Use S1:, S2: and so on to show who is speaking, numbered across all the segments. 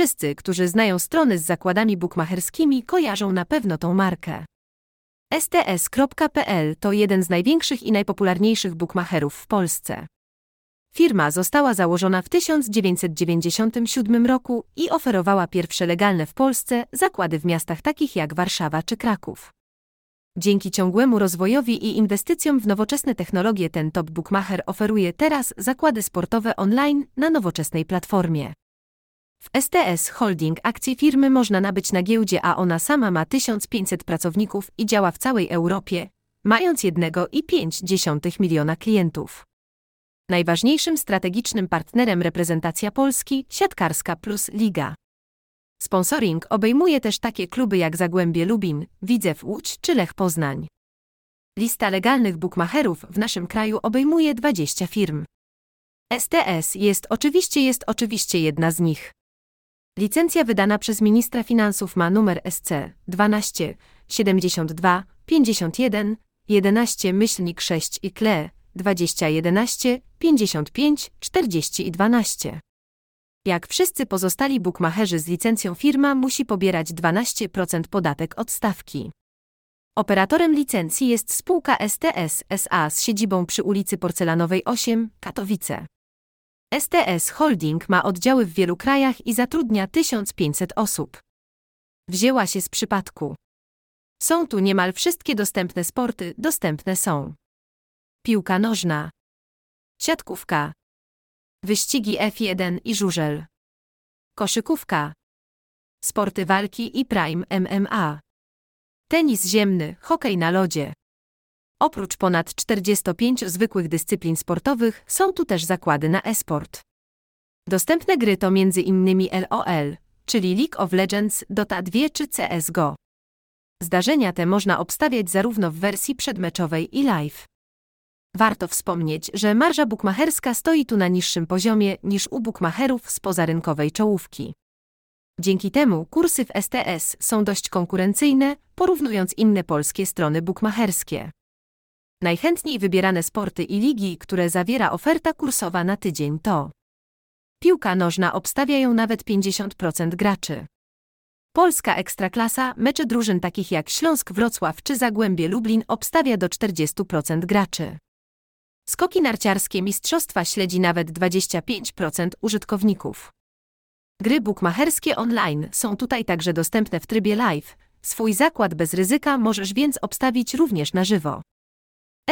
S1: Wszyscy, którzy znają strony z zakładami bukmacherskimi, kojarzą na pewno tą markę. STS.pl to jeden z największych i najpopularniejszych bukmacherów w Polsce. Firma została założona w 1997 roku i oferowała pierwsze legalne w Polsce zakłady w miastach takich jak Warszawa czy Kraków. Dzięki ciągłemu rozwojowi i inwestycjom w nowoczesne technologie ten top bookmacher oferuje teraz zakłady sportowe online na nowoczesnej platformie. W STS Holding akcje firmy można nabyć na giełdzie, a ona sama ma 1500 pracowników i działa w całej Europie, mając 1,5 miliona klientów. Najważniejszym strategicznym partnerem reprezentacja Polski, Siatkarska plus Liga. Sponsoring obejmuje też takie kluby jak Zagłębie Lubin, Widzew Łódź czy Lech Poznań. Lista legalnych bookmacherów w naszym kraju obejmuje 20 firm. STS jest oczywiście jest oczywiście jedna z nich. Licencja wydana przez ministra finansów ma numer SC 12 72 51 11 myślnik 6 i KLE 20 11 55 40 i 12. Jak wszyscy pozostali bukmacherzy z licencją firma musi pobierać 12% podatek od stawki. Operatorem licencji jest spółka STS SA z siedzibą przy ulicy Porcelanowej 8, Katowice. STS Holding ma oddziały w wielu krajach i zatrudnia 1500 osób. Wzięła się z przypadku. Są tu niemal wszystkie dostępne sporty, dostępne są. Piłka nożna, siatkówka, wyścigi F1 i żużel, koszykówka, sporty walki i prime MMA, tenis ziemny, hokej na lodzie. Oprócz ponad 45 zwykłych dyscyplin sportowych są tu też zakłady na e-sport. Dostępne gry to m.in. LOL, czyli League of Legends, Dota 2 czy CSGO. Zdarzenia te można obstawiać zarówno w wersji przedmeczowej i live. Warto wspomnieć, że marża bukmacherska stoi tu na niższym poziomie niż u bukmacherów z pozarynkowej czołówki. Dzięki temu kursy w STS są dość konkurencyjne, porównując inne polskie strony bukmacherskie. Najchętniej wybierane sporty i ligi, które zawiera oferta kursowa na tydzień to Piłka nożna obstawia ją nawet 50% graczy. Polska Ekstraklasa, mecze drużyn takich jak Śląsk Wrocław czy Zagłębie Lublin obstawia do 40% graczy. Skoki narciarskie mistrzostwa śledzi nawet 25% użytkowników. Gry bukmacherskie online są tutaj także dostępne w trybie live. Swój zakład bez ryzyka możesz więc obstawić również na żywo.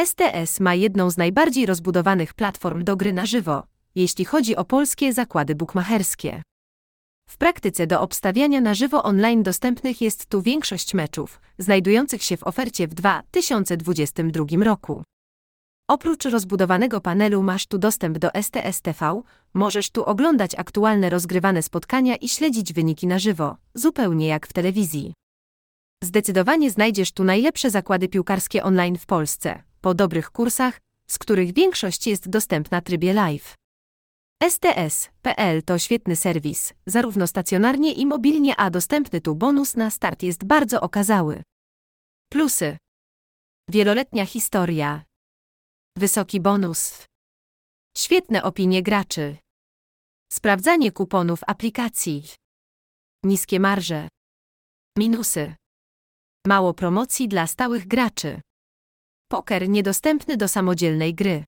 S1: STS ma jedną z najbardziej rozbudowanych platform do gry na żywo, jeśli chodzi o polskie zakłady bukmacherskie. W praktyce do obstawiania na żywo online dostępnych jest tu większość meczów, znajdujących się w ofercie w 2022 roku. Oprócz rozbudowanego panelu masz tu dostęp do STS TV, możesz tu oglądać aktualne rozgrywane spotkania i śledzić wyniki na żywo, zupełnie jak w telewizji. Zdecydowanie znajdziesz tu najlepsze zakłady piłkarskie online w Polsce, po dobrych kursach, z których większość jest dostępna w trybie live. STS.pl to świetny serwis, zarówno stacjonarnie i mobilnie, a dostępny tu bonus na start jest bardzo okazały. Plusy. Wieloletnia historia. Wysoki bonus. Świetne opinie graczy. Sprawdzanie kuponów aplikacji. Niskie marże. Minusy. Mało promocji dla stałych graczy. Poker niedostępny do samodzielnej gry.